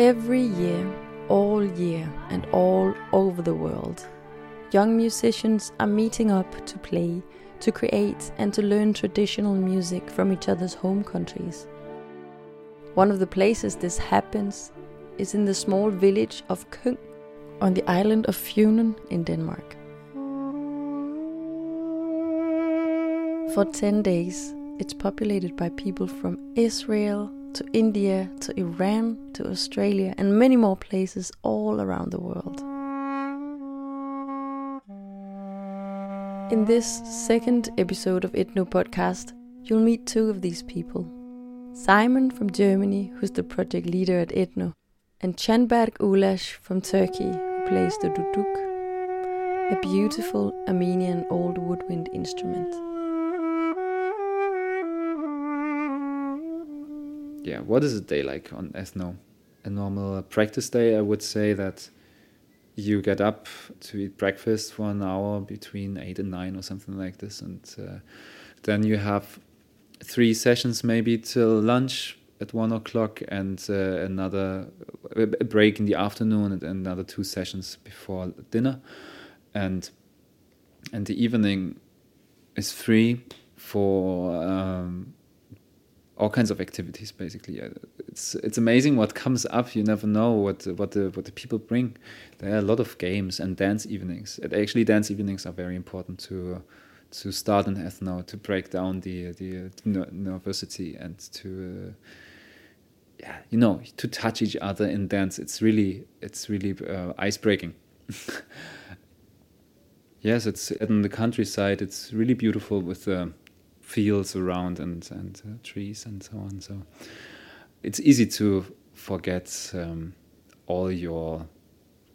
Every year, all year, and all over the world, young musicians are meeting up to play, to create, and to learn traditional music from each other's home countries. One of the places this happens is in the small village of Køng on the island of Funen in Denmark. For 10 days, it's populated by people from Israel to India to Iran to Australia and many more places all around the world. In this second episode of Ethno Podcast, you'll meet two of these people. Simon from Germany, who's the project leader at Ethno, and Canberk Ulaş from Turkey, who plays the duduk, a beautiful Armenian old woodwind instrument. Yeah, what is a day like on ethno? A normal practice day, I would say that you get up to eat breakfast for an hour between eight and nine or something like this, and uh, then you have three sessions maybe till lunch at one o'clock, and uh, another break in the afternoon, and another two sessions before dinner, and and the evening is free for um, all kinds of activities basically. It's it's amazing what comes up. You never know what what the what the people bring. There are a lot of games and dance evenings. And actually dance evenings are very important to to start an ethno to break down the the nervosity and to uh, yeah you know to touch each other in dance. It's really it's really uh, ice breaking yes it's in the countryside. It's really beautiful with the uh, fields around and and uh, trees and so on. So it's easy to forget um, all your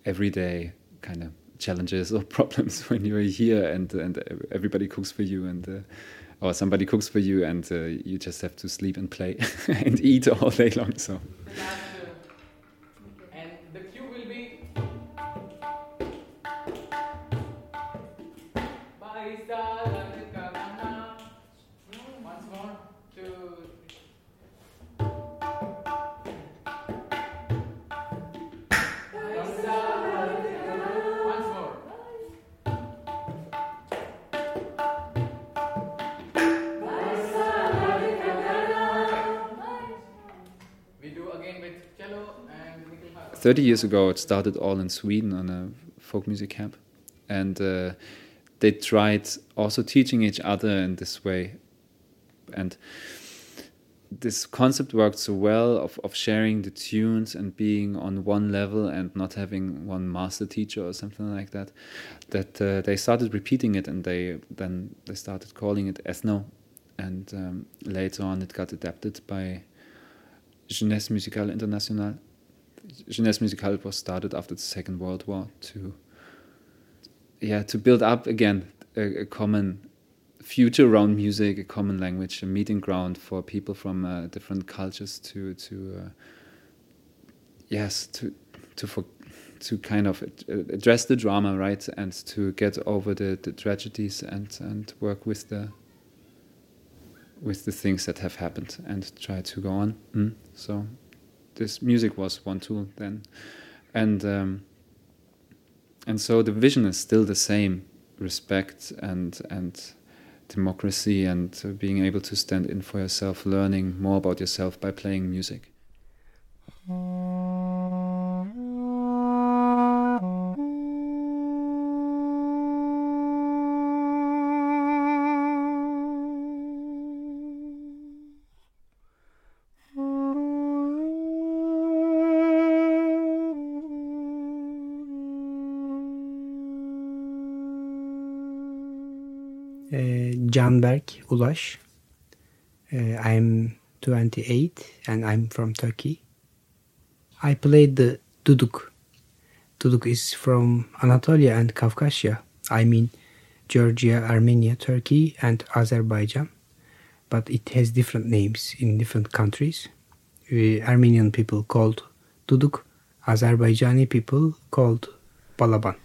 everyday kind of challenges or problems when you're here and and everybody cooks for you and uh, or somebody cooks for you and uh, you just have to sleep and play and eat all day long. So. 30 years ago, it started all in Sweden on a folk music camp. And uh, they tried also teaching each other in this way. And this concept worked so well of, of sharing the tunes and being on one level and not having one master teacher or something like that that uh, they started repeating it and they then they started calling it ethno and um, later on it got adapted by Jeunesse Musicale Internationale. Jeunesse Musicale was started after the Second World War to, yeah, to build up again a, a common future around music, a common language, a meeting ground for people from uh, different cultures to to uh, yes to to for, to kind of address the drama, right, and to get over the, the tragedies and and work with the with the things that have happened and try to go on. Mm. So this music was one tool then, and um, and so the vision is still the same: respect and and democracy and being able to stand in for yourself, learning more about yourself by playing music. Canberk Ulaş. Uh, I'm 28 and I'm from Turkey. I played the duduk. Duduk is from Anatolia and Caucasia. I mean Georgia, Armenia, Turkey, and Azerbaijan. But it has different names in different countries. Uh, Armenian people called duduk, Azerbaijani people called balaban.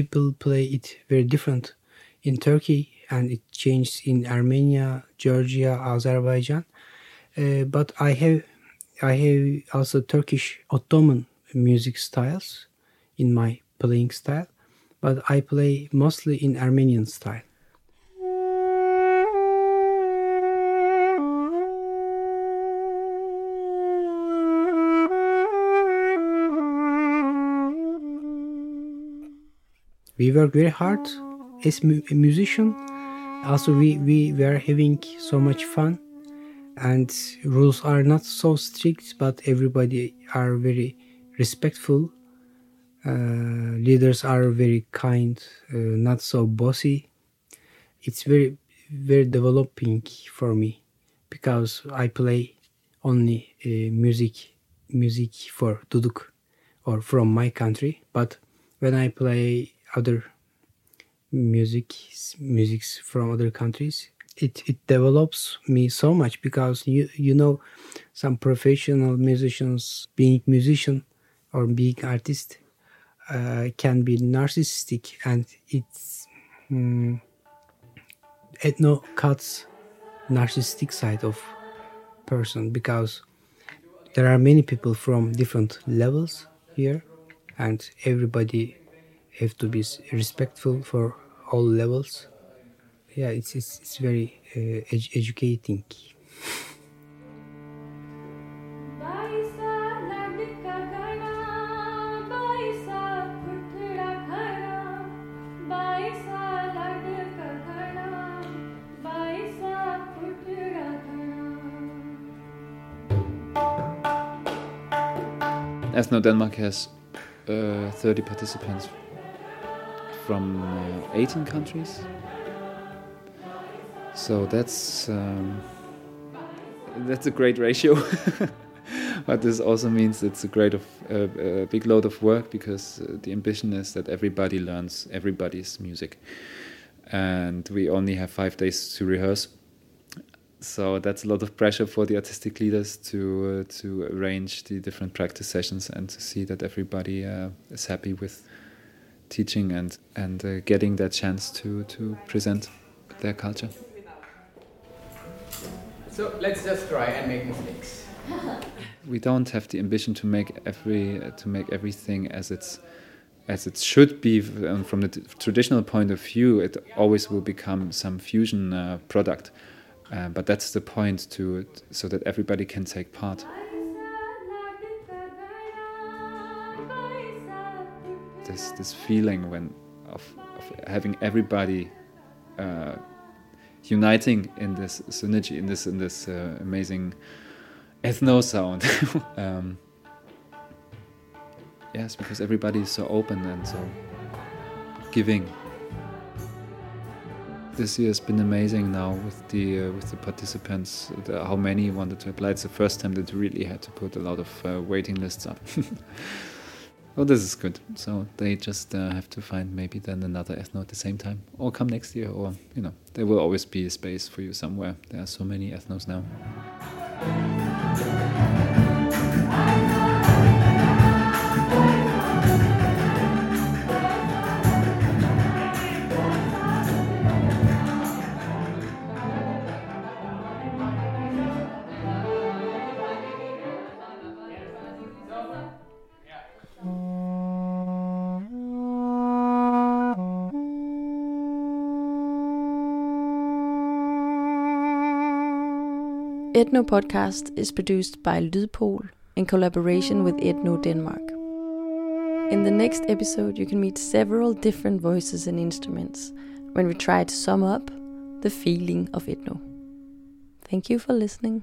People play it very different in Turkey and it changed in Armenia, Georgia, Azerbaijan. Uh, but I have I have also Turkish Ottoman music styles in my playing style, but I play mostly in Armenian style. We work very hard as mu- a musician. Also, we, we were having so much fun. And rules are not so strict but everybody are very respectful. Uh, leaders are very kind uh, not so bossy. It's very very developing for me because i play only uh, music music for duduk or from my country. But when i play other music musics from other countries. It, it develops me so much because you you know some professional musicians being musician or being artist uh, can be narcissistic and it's um, ethno cuts narcissistic side of person because there are many people from different levels here and everybody have to be respectful for all levels yeah, it's it's, it's very uh, ed- educating. Ethno Denmark has uh, 30 participants from uh, 18 countries so that's um, that's a great ratio. but this also means it's a great of uh, a big load of work because uh, the ambition is that everybody learns everybody's music, and we only have five days to rehearse. So that's a lot of pressure for the artistic leaders to uh, to arrange the different practice sessions and to see that everybody uh, is happy with teaching and and uh, getting that chance to to present their culture. So let's just try and make mistakes. we don't have the ambition to make every uh, to make everything as it's as it should be um, from the traditional point of view. It always will become some fusion uh, product, uh, but that's the point to so that everybody can take part. This this feeling when of, of having everybody uh, uniting in this synergy, in this in this uh, amazing ethno sound. um, yes, because everybody is so open and so giving. This year has been amazing now with the uh, with the participants. The, how many wanted to apply? It's the first time that we really had to put a lot of uh, waiting lists up. Well, this is good. So they just uh, have to find maybe then another ethno at the same time, or come next year, or you know, there will always be a space for you somewhere. There are so many ethnos now. Ethno Podcast is produced by Lydpol in collaboration with Ethno Denmark. In the next episode, you can meet several different voices and instruments when we try to sum up the feeling of Ethno. Thank you for listening.